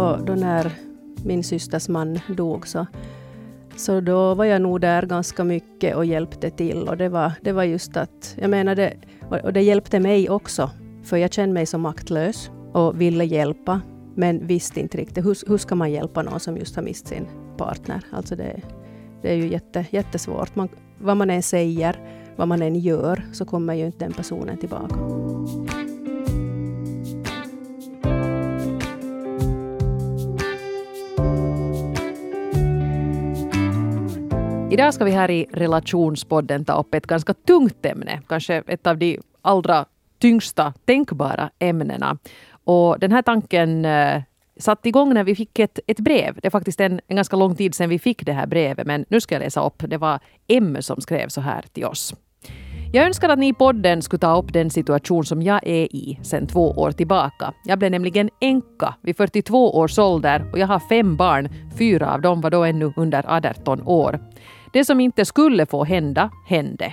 då, då när min systers man dog så, så då var jag nog där ganska mycket och hjälpte till. Och det var, det var just att, jag menar det, och det hjälpte mig också, för jag kände mig så maktlös och ville hjälpa, men visste inte riktigt hur, hur ska man hjälpa någon som just har mist sin partner. Alltså det, det är ju jätte, jättesvårt. Man, vad man än säger, vad man än gör, så kommer ju inte den personen tillbaka. Idag ska vi här i relationspodden ta upp ett ganska tungt ämne, kanske ett av de allra tyngsta tänkbara ämnena. Och den här tanken eh, satte igång när vi fick ett, ett brev. Det är faktiskt en, en ganska lång tid sedan vi fick det här brevet, men nu ska jag läsa upp. Det var M som skrev så här till oss. Jag önskar att ni i podden skulle ta upp den situation som jag är i sedan två år tillbaka. Jag blev nämligen änka vid 42 års ålder och jag har fem barn. Fyra av dem var då ännu under 18 år. Det som inte skulle få hända, hände.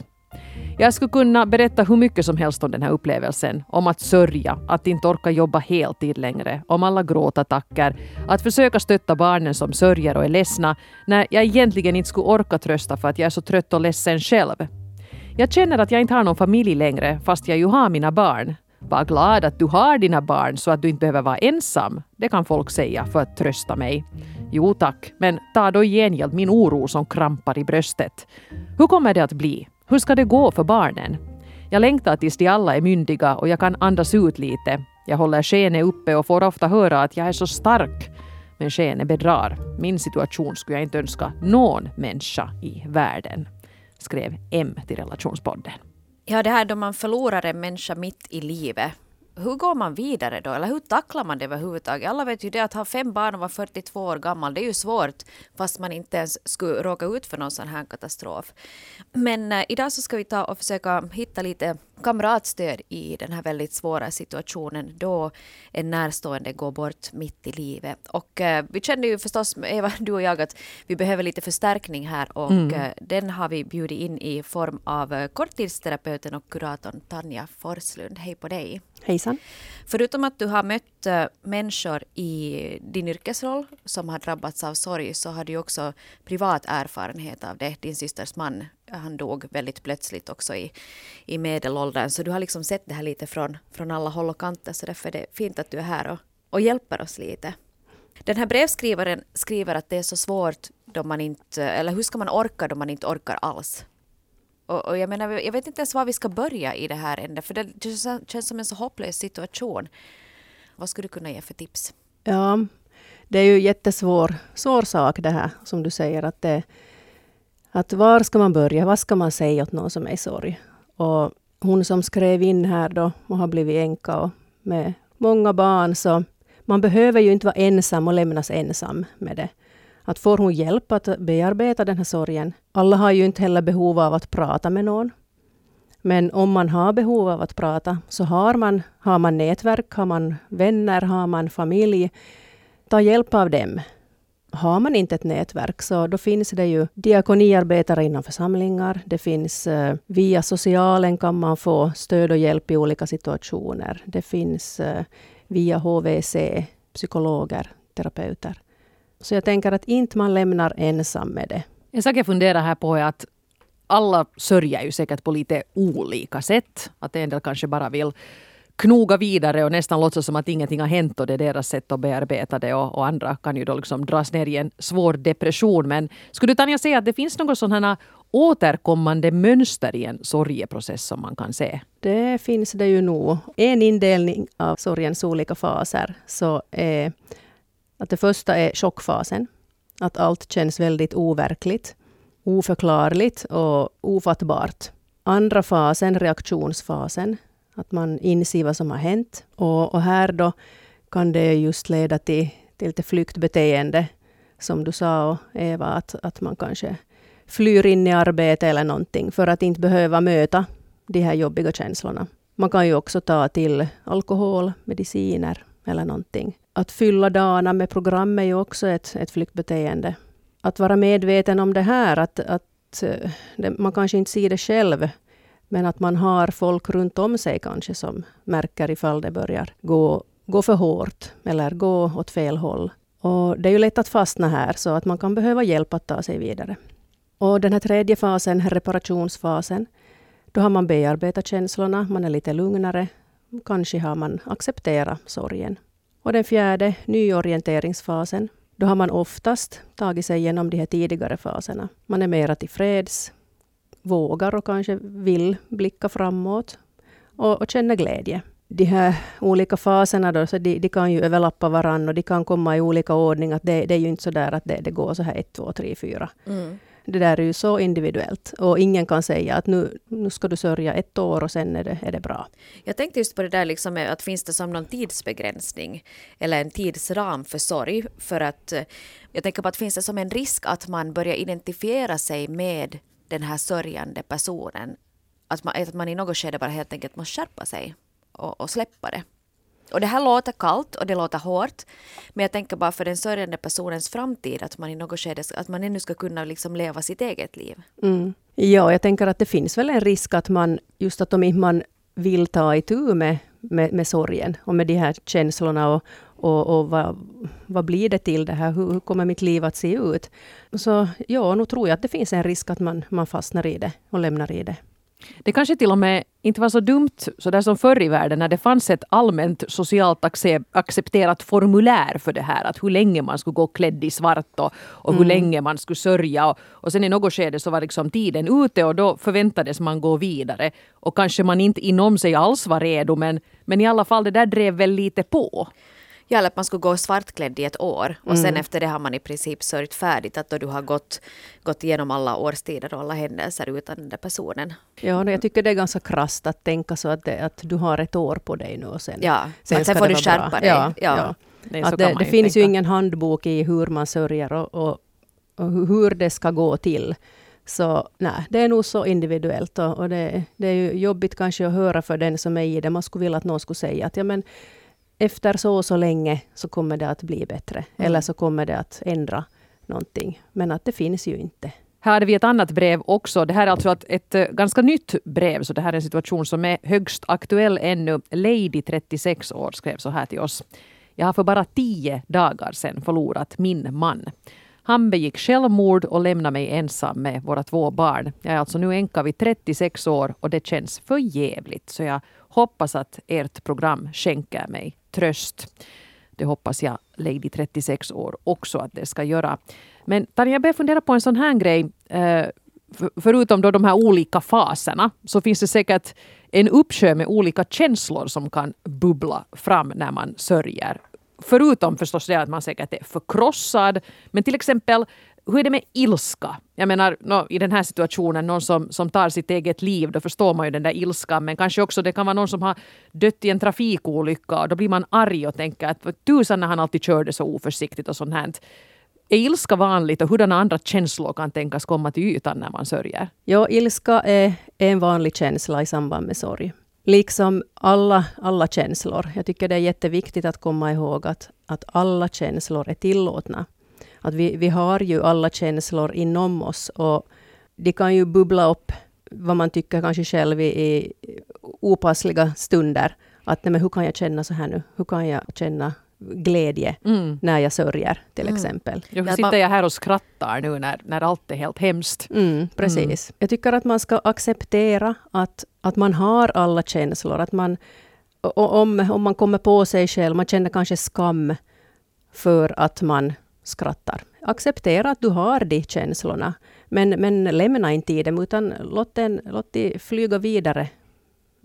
Jag skulle kunna berätta hur mycket som helst om den här upplevelsen. Om att sörja, att inte orka jobba heltid längre, om alla gråtattacker, att försöka stötta barnen som sörjer och är ledsna, när jag egentligen inte skulle orka trösta för att jag är så trött och ledsen själv. Jag känner att jag inte har någon familj längre, fast jag ju har mina barn. Var glad att du har dina barn så att du inte behöver vara ensam. Det kan folk säga för att trösta mig. Jo tack, men ta då i gengäld min oro som krampar i bröstet. Hur kommer det att bli? Hur ska det gå för barnen? Jag längtar tills de alla är myndiga och jag kan andas ut lite. Jag håller skenet uppe och får ofta höra att jag är så stark. Men skenet bedrar. Min situation skulle jag inte önska någon människa i världen. Skrev M till relationspodden. Ja, det här då man förlorar en människa mitt i livet hur går man vidare då? Eller hur tacklar man det överhuvudtaget? Alla vet ju det att ha fem barn och vara 42 år gammal, det är ju svårt fast man inte ens skulle råka ut för någon sån här katastrof. Men eh, idag så ska vi ta och försöka hitta lite kamratstöd i den här väldigt svåra situationen då en närstående går bort mitt i livet. Och eh, vi kände ju förstås, Eva, du och jag, att vi behöver lite förstärkning här och mm. eh, den har vi bjudit in i form av eh, korttidsterapeuten och kuratorn Tanja Forslund. Hej på dig! Hejsan! Förutom att du har mött äh, människor i din yrkesroll som har drabbats av sorg så har du också privat erfarenhet av det. Din systers man han dog väldigt plötsligt också i, i medelåldern. Så du har liksom sett det här lite från, från alla håll och kanter. Så därför är det fint att du är här och, och hjälper oss lite. Den här brevskrivaren skriver att det är så svårt då man inte, eller hur ska man orka då man inte orkar alls? Och, och jag menar, jag vet inte ens var vi ska börja i det här ändå, för det känns, känns som en så hopplös situation. Vad skulle du kunna ge för tips? Ja, det är ju jättesvår svår sak det här, som du säger, att det att var ska man börja? Vad ska man säga åt någon som är i sorg? Och hon som skrev in här då och har blivit änka och med många barn, så man behöver ju inte vara ensam och lämnas ensam med det. Att får hon hjälp att bearbeta den här sorgen? Alla har ju inte heller behov av att prata med någon. Men om man har behov av att prata, så har man, har man nätverk, har man vänner, har man familj. Ta hjälp av dem. Har man inte ett nätverk så då finns det ju diakoniarbetare inom församlingar. Det finns eh, via socialen kan man få stöd och hjälp i olika situationer. Det finns eh, via HVC psykologer, terapeuter. Så jag tänker att inte man lämnar ensam med det. En sak jag funderar här på är att alla sörjer ju säkert på lite olika sätt. Att en del kanske bara vill knoga vidare och nästan låtsas som att ingenting har hänt och det är deras sätt att bearbeta det och, och andra kan ju då liksom dras ner i en svår depression. Men skulle du Tanja säga att det finns något sådana återkommande mönster i en sorgeprocess som man kan se? Det finns det ju nog. En indelning av sorgens olika faser så är att det första är chockfasen. Att allt känns väldigt overkligt, oförklarligt och ofattbart. Andra fasen, reaktionsfasen, att man inser vad som har hänt. Och, och här då kan det just leda till, till lite flyktbeteende, som du sa, Eva, att, att man kanske flyr in i arbete eller någonting, för att inte behöva möta de här jobbiga känslorna. Man kan ju också ta till alkohol, mediciner eller någonting. Att fylla dagarna med program är ju också ett, ett flyktbeteende. Att vara medveten om det här, att, att eh, det, man kanske inte ser det själv, men att man har folk runt om sig kanske som märker ifall det börjar gå gå för hårt eller gå åt fel håll. Och det är ju lätt att fastna här så att man kan behöva hjälp att ta sig vidare. Och den här tredje fasen, reparationsfasen, då har man bearbetat känslorna, man är lite lugnare. Kanske har man accepterat sorgen. Och den fjärde, nyorienteringsfasen, då har man oftast tagit sig igenom de här tidigare faserna. Man är mera tillfreds, vågar och kanske vill blicka framåt och, och känner glädje. De här olika faserna då, så de, de kan ju överlappa varandra och de kan komma i olika ordning. Att det, det är ju inte så där att det, det går så här ett, två, tre, fyra. Mm. Det där är ju så individuellt och ingen kan säga att nu, nu ska du sörja ett år och sen är det, är det bra. Jag tänkte just på det där liksom att finns det som någon tidsbegränsning eller en tidsram för sorg? För att eh, jag tänker på att finns det som en risk att man börjar identifiera sig med den här sörjande personen? Att man, att man i något skede bara helt enkelt måste skärpa sig och, och släppa det. Och det här låter kallt och det låter hårt. Men jag tänker bara för den sörjande personens framtid att man i något skede att man ännu ska kunna liksom leva sitt eget liv. Mm. Ja, jag tänker att det finns väl en risk att man just att om inte man vill ta itu med, med, med sorgen och med de här känslorna och, och, och vad, vad blir det till det här? Hur, hur, kommer mitt liv att se ut? Så ja, nu tror jag att det finns en risk att man, man fastnar i det och lämnar i det. Det kanske till och med inte var så dumt så där som förr i världen när det fanns ett allmänt socialt accepterat formulär för det här. Att hur länge man skulle gå klädd i svart och, och hur mm. länge man skulle sörja. Och, och sen i något skede så var liksom tiden ute och då förväntades man gå vidare. Och kanske man inte inom sig alls var redo men, men i alla fall det där drev väl lite på. Ja, eller att man skulle gå svartklädd i ett år och mm. sen efter det har man i princip sörjt färdigt att då du har gått, gått igenom alla årstider och alla händelser utan den där personen. Ja, jag tycker det är ganska krasst att tänka så att, det, att du har ett år på dig nu och sen, ja, sen, sen får du skärpa bra. dig. Ja, ja. ja. Nej, att det, det finns tänka. ju ingen handbok i hur man sörjer och, och, och hur det ska gå till. Så nej, det är nog så individuellt och, och det, det, är ju jobbigt kanske att höra för den som är i det. Man skulle vilja att någon skulle säga att ja, men efter så och så länge så kommer det att bli bättre. Mm. Eller så kommer det att ändra någonting. Men att det finns ju inte. Här hade vi ett annat brev också. Det här är alltså ett, ett, eh, ganska nytt brev, så det här är en situation som är högst aktuell ännu. Lady, 36 år, skrev så här till oss. Jag har för bara tio dagar sedan förlorat min man. Han begick självmord och lämnade mig ensam med våra två barn. Jag är alltså nu änka vid 36 år och det känns för jävligt. Så jag hoppas att ert program skänker mig tröst. Det hoppas jag Lady 36 år också att det ska göra. Men Tanja, jag börjar fundera på en sån här grej. Eh, förutom då de här olika faserna så finns det säkert en uppsjö med olika känslor som kan bubbla fram när man sörjer. Förutom förstås det att man säkert är förkrossad. Men till exempel hur är det med ilska? Jag menar, no, i den här situationen, någon som, som tar sitt eget liv, då förstår man ju den där ilskan. Men kanske också det kan vara någon som har dött i en trafikolycka och då blir man arg och tänker att tusan när han alltid körde så oförsiktigt och sånt här. Är ilska vanligt och hurdana andra känslor kan tänkas komma till ytan när man sörjer? Ja, ilska är en vanlig känsla i samband med sorg. Liksom alla, alla känslor. Jag tycker det är jätteviktigt att komma ihåg att, att alla känslor är tillåtna. Att vi, vi har ju alla känslor inom oss och de kan ju bubbla upp vad man tycker kanske själv i, i opassliga stunder. Att nej, men hur kan jag känna så här nu? Hur kan jag känna glädje mm. när jag sörjer till mm. exempel. Ja, sitter jag här och skrattar nu när, när allt är helt hemskt? Mm, precis. Mm. Jag tycker att man ska acceptera att, att man har alla känslor. Att man, om, om man kommer på sig själv, man känner kanske skam för att man skrattar. Acceptera att du har de känslorna, men, men lämna inte i dem, utan låt, den, låt de flyga vidare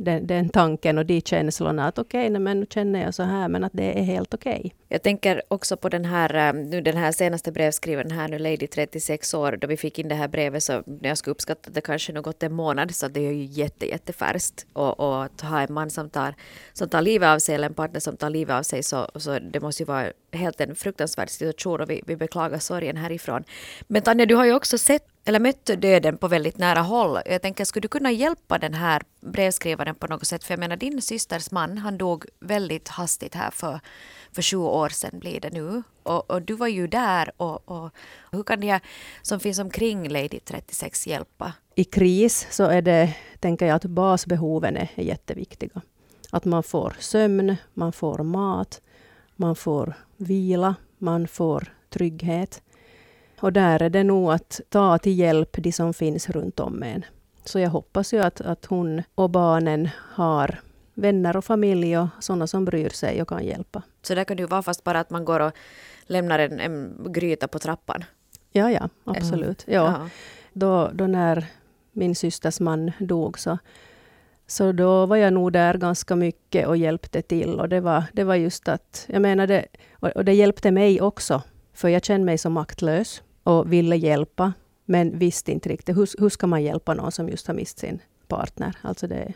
den, den tanken och de känslorna att okej, okay, men nu känner jag så här, men att det är helt okej. Okay. Jag tänker också på den här, eh, nu den här senaste brevskrivaren här nu, Lady 36 år, då vi fick in det här brevet så jag skulle uppskatta att det kanske nog gått en månad, så det är ju jätte, jättefärskt. Och, och att ha en man som tar, som tar livet av sig, eller en partner som tar livet av sig, så, så det måste ju vara helt en fruktansvärd situation och vi, vi beklagar sorgen härifrån. Men Tanja, du har ju också sett eller mött döden på väldigt nära håll. Jag tänker, skulle du kunna hjälpa den här brevskrivaren på något sätt? För jag menar, din systers man, han dog väldigt hastigt här för, för 20 år sedan blir det nu. Och, och du var ju där. Och, och, hur kan jag som finns omkring Lady 36 hjälpa? I kris så är det, tänker jag, att basbehoven är jätteviktiga. Att man får sömn, man får mat, man får vila, man får trygghet. Och där är det nog att ta till hjälp de som finns runt om en. Så jag hoppas ju att, att hon och barnen har vänner och familj och sådana som bryr sig och kan hjälpa. Så där kan det ju vara fast bara att man går och lämnar en, en gryta på trappan? Ja, ja, absolut. Ja. ja. Då, då när min systers man dog så, så då var jag nog där ganska mycket och hjälpte till. Och det var, det var just att, jag menar det, och det hjälpte mig också. För jag kände mig så maktlös och ville hjälpa. Men visste inte riktigt hur, hur ska man hjälpa någon som just har mist sin partner. Alltså det,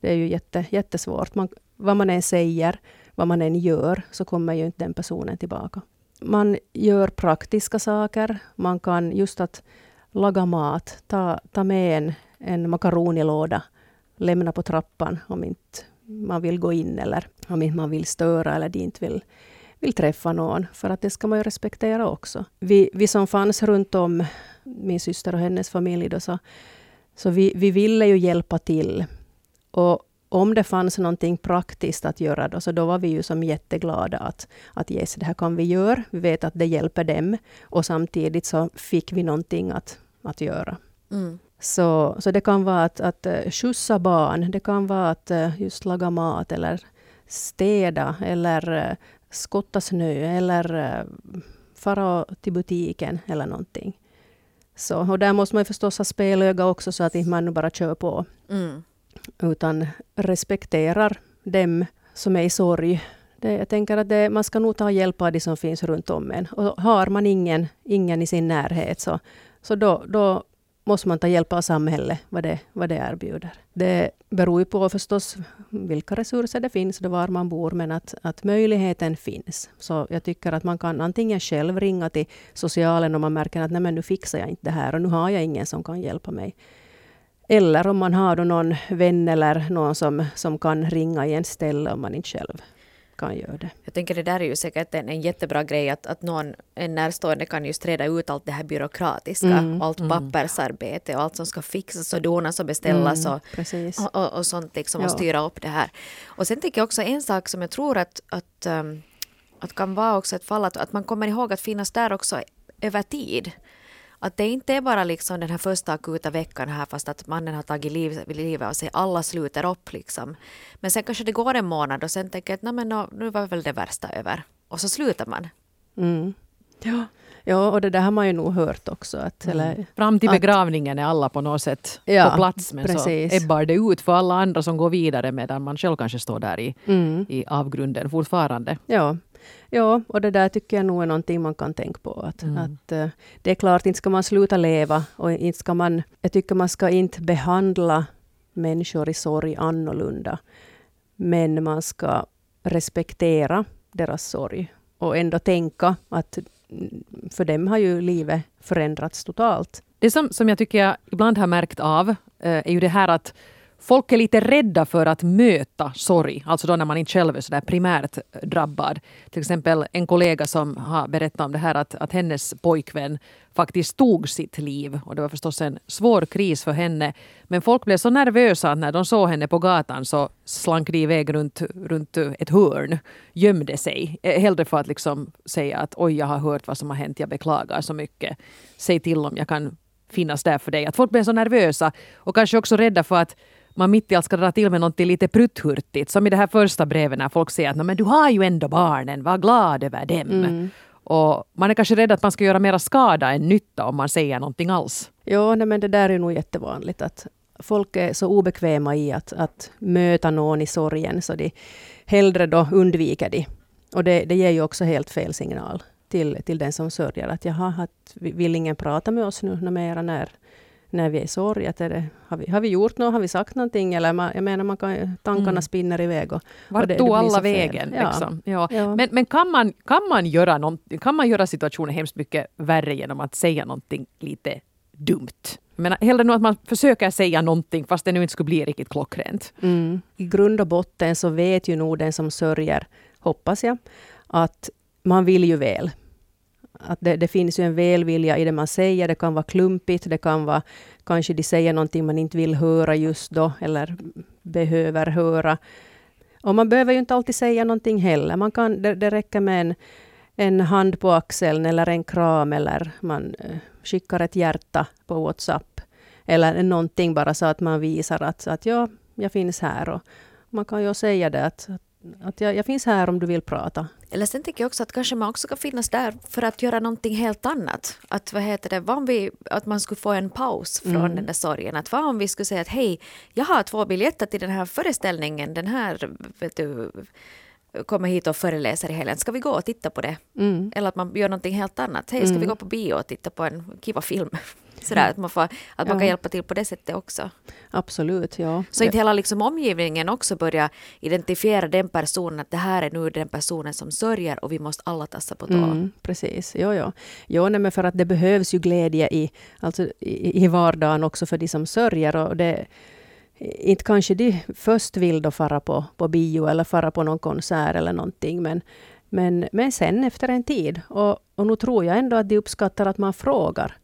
det är ju jätte, jättesvårt. Man, vad man än säger, vad man än gör, så kommer ju inte den personen tillbaka. Man gör praktiska saker. Man kan just att laga mat, ta, ta med en, en makaronilåda, lämna på trappan om inte man vill gå in eller om inte man vill störa eller de inte vill, vill träffa någon. För att det ska man ju respektera också. Vi, vi som fanns runt om min syster och hennes familj då, så, så vi, vi ville ju hjälpa till. Och om det fanns någonting praktiskt att göra då, så då var vi ju som jätteglada att, att yes, det här kan vi göra. Vi vet att det hjälper dem. Och samtidigt så fick vi någonting att, att göra. Mm. Så, så det kan vara att, att eh, skjutsa barn, det kan vara att eh, just laga mat eller städa eller eh, skotta snö eller fara till butiken eller någonting. Så, och där måste man förstås ha spelöga också så att inte man bara kör på. Mm utan respekterar dem som är i sorg. Det, jag tänker att det, man ska nog ta hjälp av de som finns runt om en. Och har man ingen, ingen i sin närhet så, så då, då måste man ta hjälp av samhället, vad det, vad det erbjuder. Det beror ju på förstås vilka resurser det finns och var man bor, men att, att möjligheten finns. Så jag tycker att man kan antingen själv ringa till socialen om man märker att Nej, men nu fixar jag inte det här och nu har jag ingen som kan hjälpa mig. Eller om man har då någon vän eller någon som, som kan ringa i en ställe om man inte själv kan göra det. Jag tänker det där är ju säkert en, en jättebra grej att, att någon, en närstående kan just reda ut allt det här byråkratiska, mm, allt mm. pappersarbete och allt som ska fixas och donas och beställas mm, och, och, och, sånt liksom ja. och styra upp det här. Och sen tänker jag också en sak som jag tror att, att, um, att kan vara också ett fall att, att man kommer ihåg att finnas där också över tid. Att det inte är bara liksom den här första akuta veckan här fast att mannen har tagit liv, livet av sig. Alla sluter upp liksom. Men sen kanske det går en månad och sen tänker jag att no, nu var väl det värsta över. Och så slutar man. Mm. Ja. Ja, och det där har man ju nog hört också. Att, mm. eller, Fram till begravningen är alla på något sätt ja, på plats men precis. så ebbar det ut för alla andra som går vidare medan man själv kanske står där i, mm. i avgrunden fortfarande. Ja, Ja, och det där tycker jag nog är någonting man kan tänka på. Att, mm. att, uh, det är klart, inte ska man sluta leva och inte ska man... Jag tycker man ska inte behandla människor i sorg annorlunda. Men man ska respektera deras sorg och ändå tänka att mm, för dem har ju livet förändrats totalt. Det som, som jag tycker jag ibland har märkt av uh, är ju det här att Folk är lite rädda för att möta sorg, alltså då när man inte själv är så där primärt drabbad. Till exempel en kollega som har berättat om det här att, att hennes pojkvän faktiskt tog sitt liv. Och det var förstås en svår kris för henne. Men folk blev så nervösa att när de såg henne på gatan så slank de iväg runt, runt ett hörn, gömde sig. Eh, hellre för att liksom säga att oj, jag har hört vad som har hänt, jag beklagar så mycket. Säg till om jag kan finnas där för dig. Att folk blev så nervösa och kanske också rädda för att man mitt i allt ska dra till med något lite prutthurtigt. Som i det här första brevet när folk säger att men du har ju ändå barnen, var glad över dem. Mm. Och man är kanske rädd att man ska göra mera skada än nytta om man säger någonting alls. Ja, nej, men det där är nog jättevanligt. att Folk är så obekväma i att, att möta någon i sorgen så de hellre då undviker de. Och det, det ger ju också helt fel signal till, till den som sörjer. Att jaha, att vill ingen prata med oss nu mera när, när vi är i sorg. Att är det, har, vi, har vi gjort något? Har vi sagt någonting? Eller man, jag menar, man kan, tankarna mm. spinner iväg. Och, Vart tog alla vägen? Ja. Liksom. Ja. ja. Men, men kan, man, kan, man göra kan man göra situationen hemskt mycket värre genom att säga någonting lite dumt? Jag menar, hellre nu att man försöker säga någonting fast det nu inte skulle bli riktigt klockrent. Mm. I grund och botten så vet ju nog den som sörjer, hoppas jag, att man vill ju väl att det, det, finns ju en välvilja i det man säger. Det kan vara klumpigt, det kan vara kanske de säger någonting man inte vill höra just då, eller behöver höra. Och man behöver ju inte alltid säga någonting heller. Man kan, det, det räcker med en, en hand på axeln eller en kram eller man eh, skickar ett hjärta på WhatsApp. Eller någonting bara så att man visar att, att ja, jag finns här. Och man kan ju säga det att, att jag, jag finns här om du vill prata. Eller sen tänker jag också att kanske man också ska finnas där för att göra någonting helt annat. Att vad heter det, vad om vi, att man skulle få en paus från mm. den där sorgen. Att vad om vi skulle säga att hej, jag har två biljetter till den här föreställningen, den här vet du, kommer hit och föreläser i helgen. Ska vi gå och titta på det? Mm. Eller att man gör någonting helt annat. Hej, ska mm. vi gå på bio och titta på en kiva film? Sådär, att man, får, att man ja. kan hjälpa till på det sättet också. Absolut, ja. Så inte hela liksom omgivningen också börjar identifiera den personen, att det här är nu den personen som sörjer och vi måste alla tassa på tå. Mm, precis, jo, jo. jo nej, men för att det behövs ju glädje i, alltså, i, i vardagen också för de som sörjer. Och det, inte kanske de först vill då fara på, på bio eller fara på någon konsert eller någonting, men, men, men sen efter en tid. Och, och nu tror jag ändå att de uppskattar att man frågar,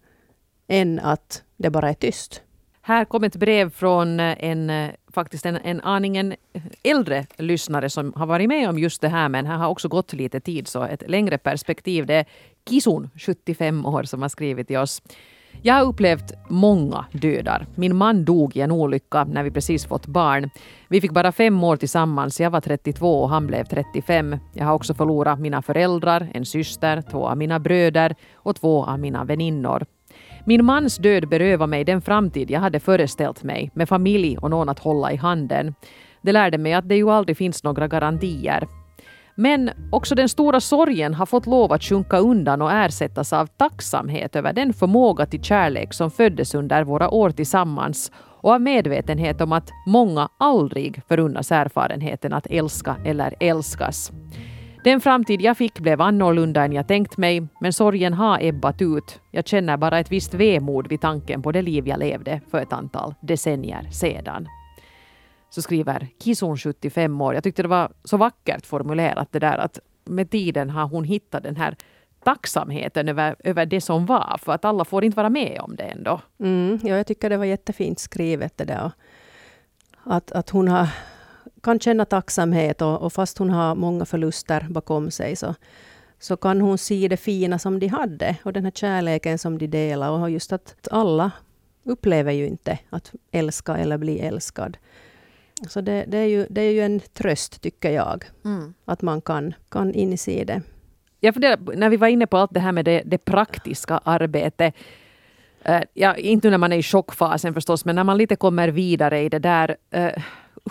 än att det bara är tyst. Här kom ett brev från eh, en, eh, faktiskt en, en aningen äldre lyssnare som har varit med om just det här, men här har också gått lite tid, så ett längre perspektiv. Det är Kisun, 75 år, som har skrivit till oss. Jag har upplevt många dödar. Min man dog i en olycka när vi precis fått barn. Vi fick bara fem år tillsammans. Jag var 32 och han blev 35. Jag har också förlorat mina föräldrar, en syster, två av mina bröder och två av mina väninnor. Min mans död berövade mig den framtid jag hade föreställt mig med familj och någon att hålla i handen. Det lärde mig att det ju aldrig finns några garantier. Men också den stora sorgen har fått lov att sjunka undan och ersättas av tacksamhet över den förmåga till kärlek som föddes under våra år tillsammans och av medvetenhet om att många aldrig förunnas erfarenheten att älska eller älskas. Den framtid jag fick blev annorlunda än jag tänkt mig, men sorgen har ebbat ut. Jag känner bara ett visst vemod vid tanken på det liv jag levde för ett antal decennier sedan så skriver Kison 75 år. Jag tyckte det var så vackert formulerat det där att med tiden har hon hittat den här tacksamheten över, över det som var, för att alla får inte vara med om det ändå. Mm, ja, jag tycker det var jättefint skrivet det där. Att, att hon har, kan känna tacksamhet och, och fast hon har många förluster bakom sig så, så kan hon se det fina som de hade och den här kärleken som de delar. Och just att alla upplever ju inte att älska eller bli älskad. Så det, det, är ju, det är ju en tröst, tycker jag, mm. att man kan, kan inse det. Jag funderar, när vi var inne på allt det här med det, det praktiska arbetet. Uh, ja, inte när man är i chockfasen förstås, men när man lite kommer vidare i det där. Uh,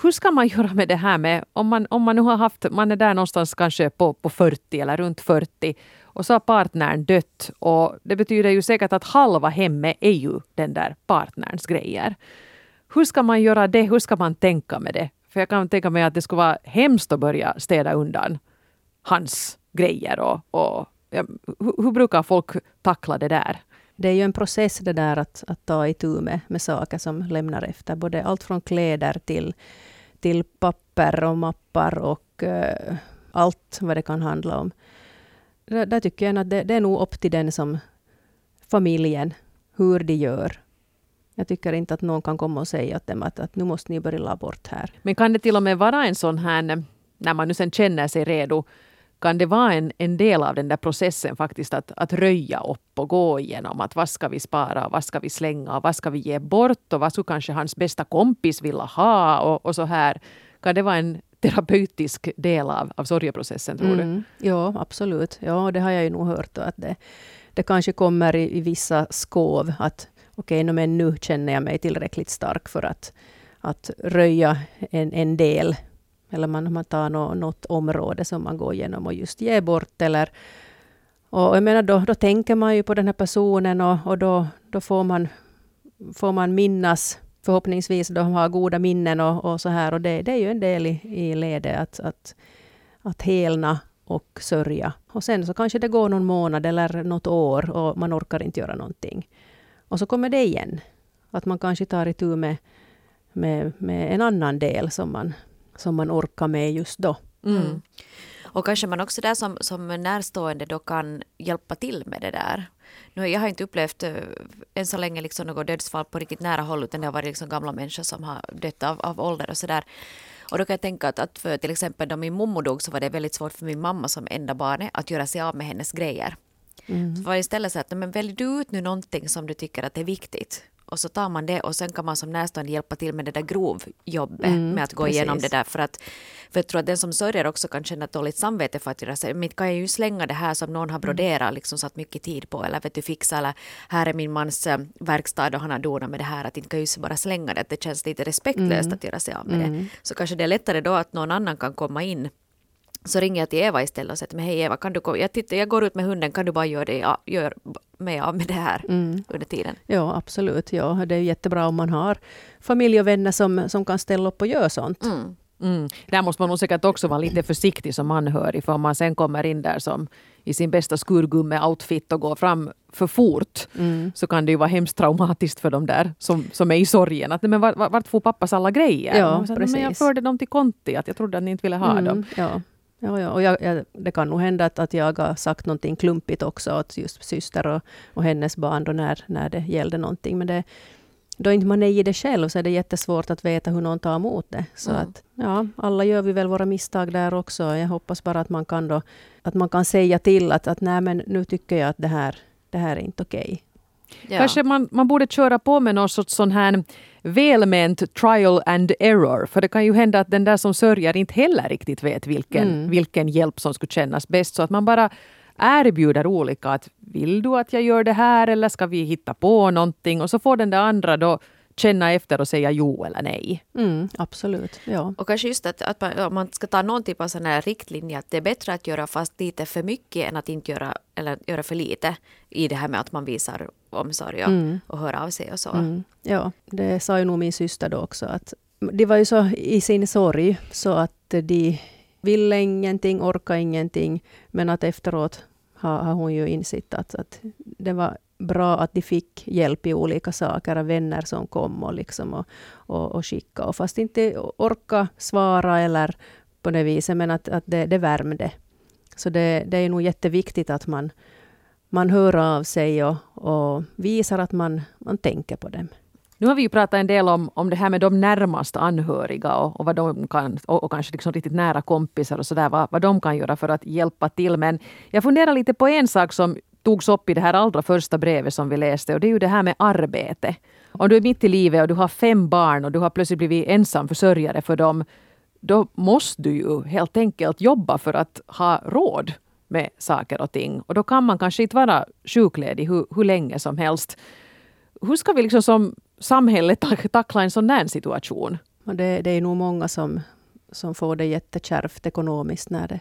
hur ska man göra med det här med, om man, om man nu har haft, man är där någonstans kanske på, på 40 eller runt 40 och så har partnern dött och det betyder ju säkert att halva hemmet är ju den där partnerns grejer. Hur ska man göra det? Hur ska man tänka med det? För jag kan tänka mig att det skulle vara hemskt att börja städa undan hans grejer. Och, och ja, hur, hur, brukar folk tackla det där? Det är ju en process det där att, att ta itu med, med saker som lämnar efter. Både allt från kläder till, till papper och mappar och uh, allt vad det kan handla om. Där, där tycker jag att det, det är nog upp till den som familjen, hur de gör jag tycker inte att någon kan komma och säga åt dem att, att nu måste ni börja la bort här. Men kan det till och med vara en sån här, när man nu sen känner sig redo, kan det vara en, en del av den där processen faktiskt att, att röja upp och gå igenom att vad ska vi spara, vad ska vi slänga, vad ska vi ge bort och vad skulle kanske hans bästa kompis vilja ha och, och så här. Kan det vara en terapeutisk del av, av sorgeprocessen tror mm. du? Ja, absolut. Ja, det har jag ju nog hört att det, det kanske kommer i, i vissa skov att okej, okay, men nu känner jag mig tillräckligt stark för att, att röja en, en del. Eller man, man tar no, något område som man går igenom och just ger bort. Eller, och jag menar, då, då tänker man ju på den här personen och, och då, då får, man, får man minnas förhoppningsvis de har goda minnen och, och så här. Och det, det är ju en del i, i ledet att, att, att helna och sörja. Och sen så kanske det går någon månad eller något år och man orkar inte göra någonting. Och så kommer det igen. Att man kanske tar itu med, med, med en annan del som man, som man orkar med just då. Mm. mm. Och kanske man också där som, som närstående då kan hjälpa till med det där. Nu, jag har inte upplevt äh, än så länge liksom något dödsfall på riktigt nära håll utan det har varit liksom gamla människor som har dött av, av ålder och sådär. Och då kan jag tänka att, att för till exempel då min mommo dog så var det väldigt svårt för min mamma som enda barnet att göra sig av med hennes grejer. Mm. Så var det istället så att men välj du ut nu någonting som du tycker att är viktigt och så tar man det och sen kan man som närstående hjälpa till med det där grovjobbet mm, med att gå precis. igenom det där för att för jag tror att den som sörjer också kan känna dåligt samvete för att göra sig, men kan jag ju slänga det här som någon har mm. broderat liksom satt mycket tid på eller vet du fixa eller här är min mans äh, verkstad och han har donat med det här att inte kan ju bara slänga det, att det känns lite respektlöst mm. att göra sig av med mm. det. Så kanske det är lättare då att någon annan kan komma in så ringer jag till Eva istället och säger hej Eva, kan du jag, tittar, jag går ut med hunden, kan du bara göra, det, gör mig av med det här mm. under tiden? Ja, absolut. Ja, det är jättebra om man har familj och vänner som, som kan ställa upp och göra sånt. Mm. Mm. Där måste man nog säkert också vara lite försiktig som anhörig, för om man sen kommer in där som i sin bästa skurgumme-outfit och går fram för fort, mm. så kan det ju vara hemskt traumatiskt för de där som, som är i sorgen. Att, men vart, vart får pappas alla grejer? Ja, så, precis. Men jag förde dem till Konti, att jag trodde att ni inte ville ha mm, dem. Ja. Ja, ja. Och jag, jag, det kan nog hända att, att jag har sagt någonting klumpigt också åt just syster och, och hennes barn då när, när det gällde någonting. Men det, då inte man är i det själv så är det jättesvårt att veta hur någon tar emot det. Så mm. att, ja, alla gör vi väl våra misstag där också. Jag hoppas bara att man kan, då, att man kan säga till att, att nej, men nu tycker jag att det här, det här är inte okej. Ja. Kanske man, man borde köra på med någon sorts sån här välment trial and error. För det kan ju hända att den där som sörjer inte heller riktigt vet vilken, mm. vilken hjälp som skulle kännas bäst. Så att man bara erbjuder olika. att Vill du att jag gör det här eller ska vi hitta på någonting? Och så får den där andra då känna efter och säga jo eller nej. Mm, absolut. Ja. Och kanske just att, att man, man ska ta någon typ av sån här riktlinje att det är bättre att göra fast lite för mycket än att inte göra, eller göra för lite i det här med att man visar omsorg och, mm. och hör av sig och så. Mm. Ja, det sa ju nog min syster då också att de var ju så i sin sorg så att de ville ingenting, orkade ingenting, men att efteråt har, har hon ju insett att, att det var bra att de fick hjälp i olika saker av vänner som kom och, liksom och, och, och skickade. Och fast inte orka svara eller på det viset, men att, att det, det värmde. Så det, det är nog jätteviktigt att man, man hör av sig och, och visar att man, man tänker på dem. Nu har vi ju pratat en del om, om det här med de närmast anhöriga och, och vad de kan, och, och, kanske liksom riktigt nära kompisar och sådär, vad, vad de kan göra för att hjälpa till. Men jag funderar lite på en sak som togs upp i det här allra första brevet som vi läste och det är ju det här med arbete. Om du är mitt i livet och du har fem barn och du har plötsligt blivit ensam försörjare för dem, då måste du ju helt enkelt jobba för att ha råd med saker och ting. Och då kan man kanske inte vara sjukledig hur, hur länge som helst. Hur ska vi liksom som samhälle tackla en sån där situation? Det, det är nog många som, som får det jättekärvt ekonomiskt när det,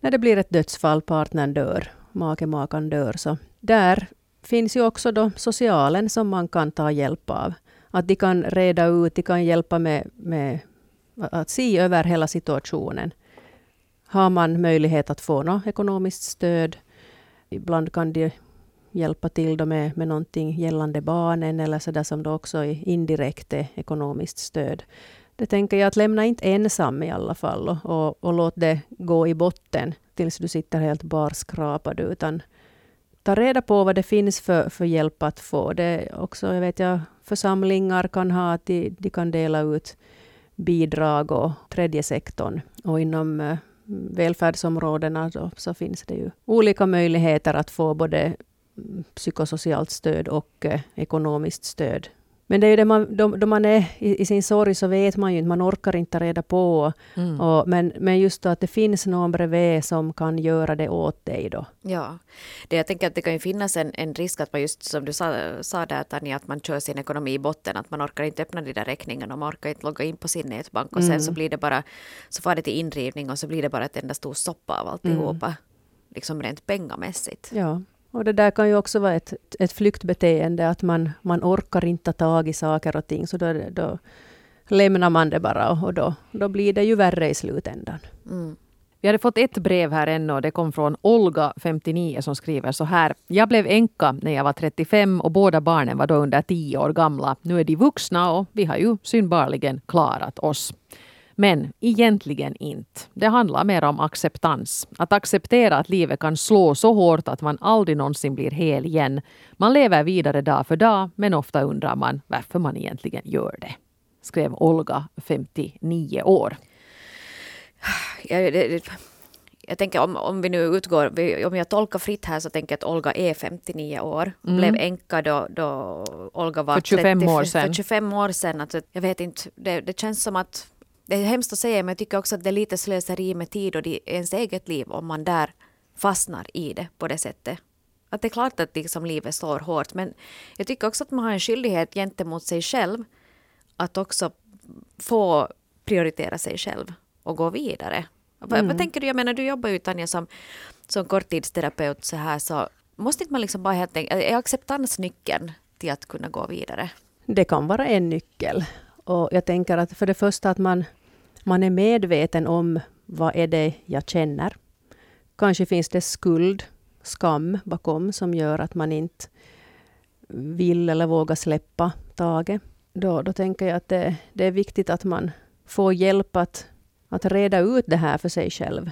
när det blir ett dödsfall, partnern dör make, makan dör. Så där finns ju också då socialen som man kan ta hjälp av. Att de kan reda ut, de kan hjälpa med, med att se över hela situationen. Har man möjlighet att få något ekonomiskt stöd, ibland kan de hjälpa till då med, med någonting gällande barnen eller så där som då också är indirekt är ekonomiskt stöd. Det tänker jag att lämna inte ensam i alla fall och, och, och låt det gå i botten tills du sitter helt barskrapad, utan ta reda på vad det finns för, för hjälp att få. Det också, jag vet jag, församlingar kan ha att de, de kan dela ut bidrag och tredje sektorn. Och inom eh, välfärdsområdena då, så finns det ju olika möjligheter att få både psykosocialt stöd och eh, ekonomiskt stöd men det är ju det man, då, då man är i, i, sin sorg så vet man ju inte, man orkar inte reda på. Mm. Och, men, men just då att det finns någon bredvid som kan göra det åt dig då. Ja, det, jag tänker att det kan ju finnas en, en risk att man just som du sa, sa där Tanja, att man kör sin ekonomi i botten, att man orkar inte öppna de där räkningarna och man orkar inte logga in på sin nätbank och sen mm. så blir det bara, så får det till indrivning och så blir det bara ett enda stor soppa av alltihopa. Mm. Liksom rent pengamässigt. Ja. Och det där kan ju också vara ett, ett flyktbeteende, att man, man orkar inte ta tag i saker och ting, så då, då lämnar man det bara och då, då blir det ju värre i slutändan. Mm. Vi hade fått ett brev här ännu och det kom från Olga, 59, som skriver så här. Jag blev änka när jag var 35 och båda barnen var då under 10 år gamla. Nu är de vuxna och vi har ju synbarligen klarat oss. Men egentligen inte. Det handlar mer om acceptans. Att acceptera att livet kan slå så hårt att man aldrig någonsin blir hel igen. Man lever vidare dag för dag, men ofta undrar man varför man egentligen gör det. skrev Olga, 59 år. Jag, det, jag tänker om, om vi nu utgår, om jag tolkar fritt här så tänker jag att Olga är 59 år. Mm. Blev änka då, då Olga var för 25 30, år sedan. För 25 år sedan. Alltså, jag vet inte, det, det känns som att det är hemskt att säga men jag tycker också att det är lite slöseri med tid och ens eget liv om man där fastnar i det på det sättet. Att det är klart att liksom livet slår hårt men jag tycker också att man har en skyldighet gentemot sig själv att också få prioritera sig själv och gå vidare. Mm. Vad, tänker du? Jag menar, du jobbar ju Tanja som, som korttidsterapeut så här så måste inte man liksom bara helt enkelt, är acceptans nyckeln till att kunna gå vidare? Det kan vara en nyckel. Och jag tänker att för det första att man, man är medveten om vad är det jag känner. Kanske finns det skuld, skam bakom som gör att man inte vill eller vågar släppa taget. Då, då tänker jag att det, det är viktigt att man får hjälp att att reda ut det här för sig själv.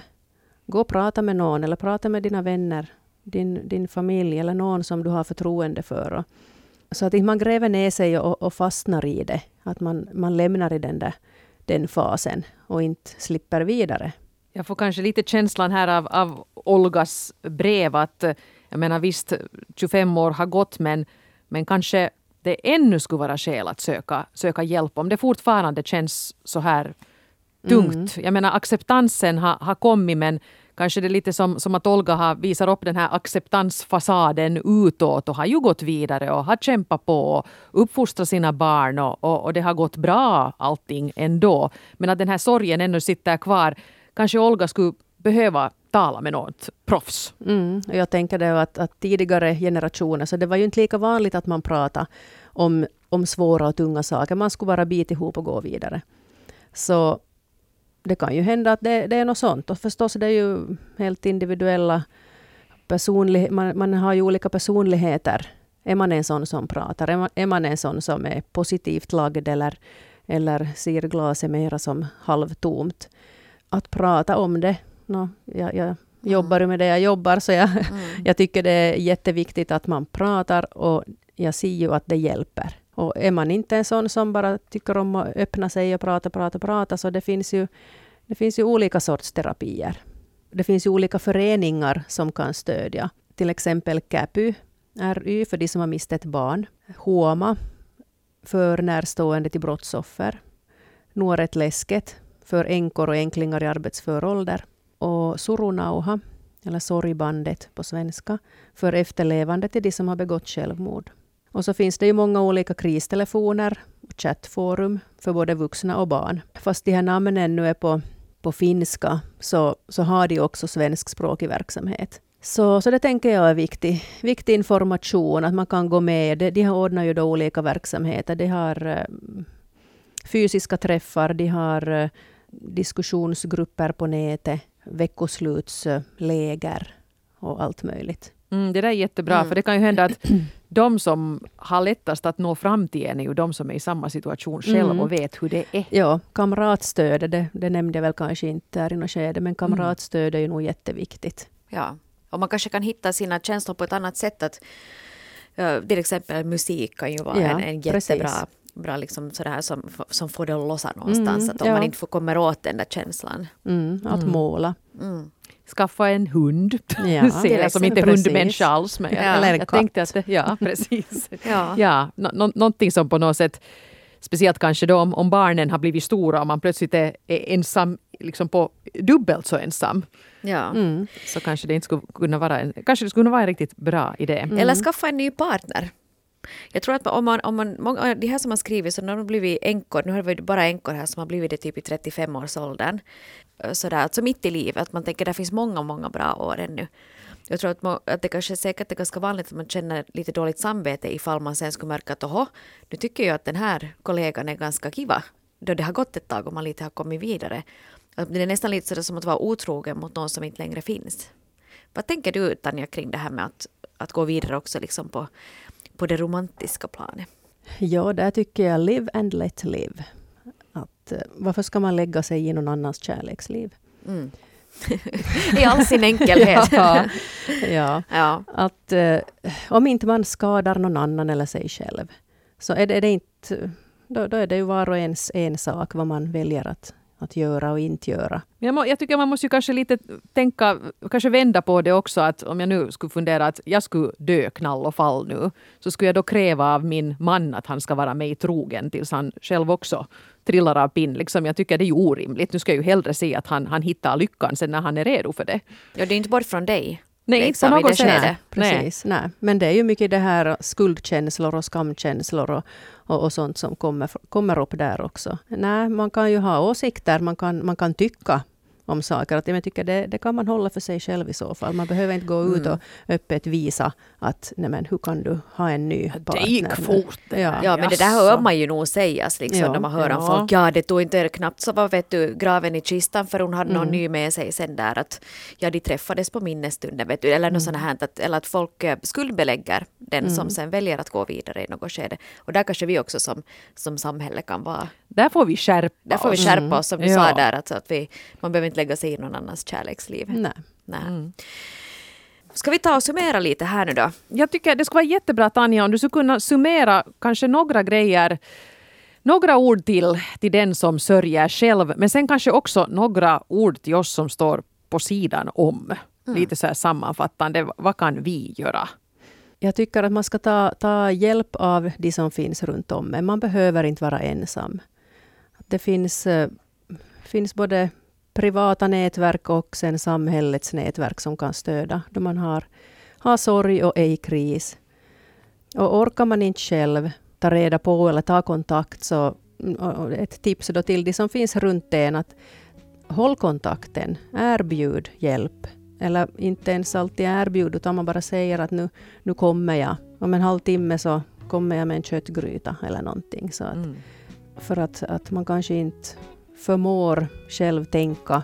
Gå och prata med någon eller prata med dina vänner, din, din familj eller någon som du har förtroende för. Så att inte man gräver ner sig och, och fastnar i det. Att man, man lämnar i den, där, den fasen och inte slipper vidare. Jag får kanske lite känslan här av, av Olgas brev att jag menar visst 25 år har gått men, men kanske det ännu skulle vara skäl att söka, söka hjälp om det fortfarande känns så här tungt. Mm. Jag menar acceptansen har, har kommit men kanske det är lite som, som att Olga har visar upp den här acceptansfasaden utåt och har ju gått vidare och har kämpat på och uppfostrat sina barn och, och, och, det har gått bra allting ändå. Men att den här sorgen ännu sitter kvar. Kanske Olga skulle behöva tala med något proffs. Mm. Jag tänker det att, att tidigare generationer, så det var ju inte lika vanligt att man pratade om, om svåra och tunga saker. Man skulle bara bita ihop och gå vidare. Så det kan ju hända att det, det är något sånt. Och förstås det är ju helt individuella personligheter. Man, man, har ju olika personligheter. Är man en sån som pratar? Är man, är man en sån som är positivt lagd eller, eller ser glaset mera som halvtomt? Att prata om det. No, jag, jag jobbar mm. med det jag jobbar, så jag, mm. jag tycker det är jätteviktigt att man pratar och jag ser ju att det hjälper. Och är man inte en sån som bara tycker om att öppna sig och prata, prata, prata, så det finns ju, det finns ju olika sorts terapier. Det finns ju olika föreningar som kan stödja. Till exempel CAPY, RY, för de som har mist ett barn. HOMA, för närstående till brottsoffer. Nuoret Läsket, för änkor och änklingar i arbetsför ålder. Och Surunauha, eller Sorgbandet på svenska, för efterlevande till de som har begått självmord. Och så finns det ju många olika kristelefoner och chattforum för både vuxna och barn. Fast de här namnen nu är på, på finska så, så har de också svenskspråkig verksamhet. Så, så det tänker jag är viktig, viktig information, att man kan gå med. De, de har ju då olika verksamheter. De har eh, fysiska träffar, de har eh, diskussionsgrupper på nätet, veckoslutsläger och allt möjligt. Mm, det där är jättebra, mm. för det kan ju hända att de som har lättast att nå fram till en är ju de som är i samma situation själv mm. och vet hur det är. Ja, kamratstöd, det, det nämnde jag väl kanske inte här i något skede, men kamratstöd är ju nog jätteviktigt. Ja, och man kanske kan hitta sina känslor på ett annat sätt. Att, uh, till exempel musik kan ju vara ja, en, en jättebra bra liksom sådär som, som får det att lossa någonstans. Mm, att om ja. man inte får kommer åt den där känslan. Mm, att mm. måla. Mm skaffa en hund. Ja, Ser som inte precis. hundmänniska alls. Men jag, ja. Eller en jag katt. Tänkte att, ja, precis. ja. Ja, no, någonting som på något sätt Speciellt kanske då om, om barnen har blivit stora och man plötsligt är, är ensam, liksom på dubbelt så ensam. Ja. Mm. Så kanske det inte skulle kunna vara en, kanske det skulle kunna vara en riktigt bra idé. Mm. Eller skaffa en ny partner. Jag tror att om man, om man, många, de här som har skrivit, så de blivit änkor, nu har vi bara änkor här som har blivit det typ i 35-årsåldern, Eh, sådär, alltså mitt i livet, att man tänker att det finns många, många bra år ännu. Jag tror att, man, att det kanske är säkert är ganska vanligt att man känner lite dåligt samvete ifall man sen skulle märka att oho, nu tycker jag att den här kollegan är ganska kiva, då det har gått ett tag och man lite har kommit vidare. Det är nästan lite sådär som att vara otrogen mot någon som inte längre finns. Vad tänker du Tanja kring det här med att, att gå vidare också liksom på på det romantiska planet? Ja, där tycker jag live and let live. Att, eh, varför ska man lägga sig i någon annans kärleksliv? Mm. I all sin enkelhet. ja, ja. ja. Att uh, om inte man skadar någon annan eller sig själv, så är det, är det inte då, då är det ju var och ens ensak vad man väljer att, att göra och inte göra. Jag, må, jag tycker man måste ju kanske lite tänka, kanske vända på det också. att Om jag nu skulle fundera att jag skulle dö knall och fall nu, så skulle jag då kräva av min man att han ska vara mig trogen tills han själv också trillar av pinn. Liksom, jag tycker det är ju orimligt. Nu ska jag ju hellre se att han, han hittar lyckan sen när han är redo för det. Ja, det är inte bort från dig. Nej, liksom, inte på något sätt. skedet. Precis, nej. Men det är ju mycket det här skuldkänslor och skamkänslor och, och, och sånt som kommer, kommer upp där också. Nej, man kan ju ha åsikter, man kan, man kan tycka om saker. Att jag tycker det, det kan man hålla för sig själv i så fall. Man behöver inte gå ut Mm. och öppet visa att nej men, hur kan du ha en ny partner? Det gick fort Ja. Ja, men det där hör man ju nog sägas liksom, Ja. när man hör om Ja. folk. Ja, det tog inte knappt så var vet du, graven i kistan för hon hade någon Mm. ny med sig sen där att ja, de träffades på minnesstunden, vet du, eller något sånt här, att, eller att folk eh, skuldbelägger den som sen väljer att gå vidare i något skede. Och där kanske vi också som, som samhälle kan vara, Där får vi skärpa där får vi oss. skärpa oss som du Ja. sa där, att, att vi, man behöver inte lägga sig i någon annans kärleksliv. Nej. Nej. Ska vi ta och summera lite här nu då? Jag tycker det skulle vara jättebra Tanja om du skulle kunna summera kanske några grejer några ord till, till den som sörjer själv, men sen kanske också några ord till oss som står på sidan om. Lite så här sammanfattande, vad kan vi göra? Jag tycker att man ska ta, ta hjälp av de som finns runt om en. Man behöver inte vara ensam. Det finns, eh, finns både privata nätverk och sen samhällets nätverk som kan stödja då man har, har sorg och är i kris. Och orkar man inte själv ta reda på eller ta kontakt så ett tips då till de som finns runt en att håll kontakten, erbjud hjälp. Eller inte ens alltid erbjud, utan man bara säger att nu, nu kommer jag. Om en halvtimme så kommer jag med en köttgryta eller någonting. Så att, Mm. För att, att man kanske inte förmår själv tänka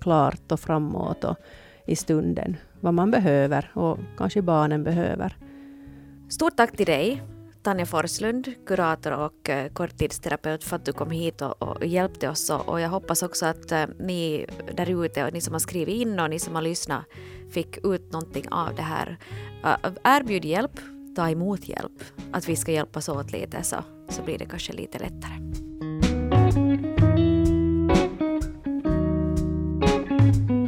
klart och framåt och i stunden vad man behöver och kanske barnen behöver. Stort tack till dig, Tanja Forslund, kurator och eh, korttidsterapeut för att du kom hit och, och hjälpte oss. Och, och jag hoppas också att eh, ni där ute, och ni som har skrivit in och ni som har lyssnat, fick ut någonting av det här. Eh, erbjud hjälp, ta emot hjälp. Att vi ska hjälpas åt lite så, så blir det kanske lite lättare. thank you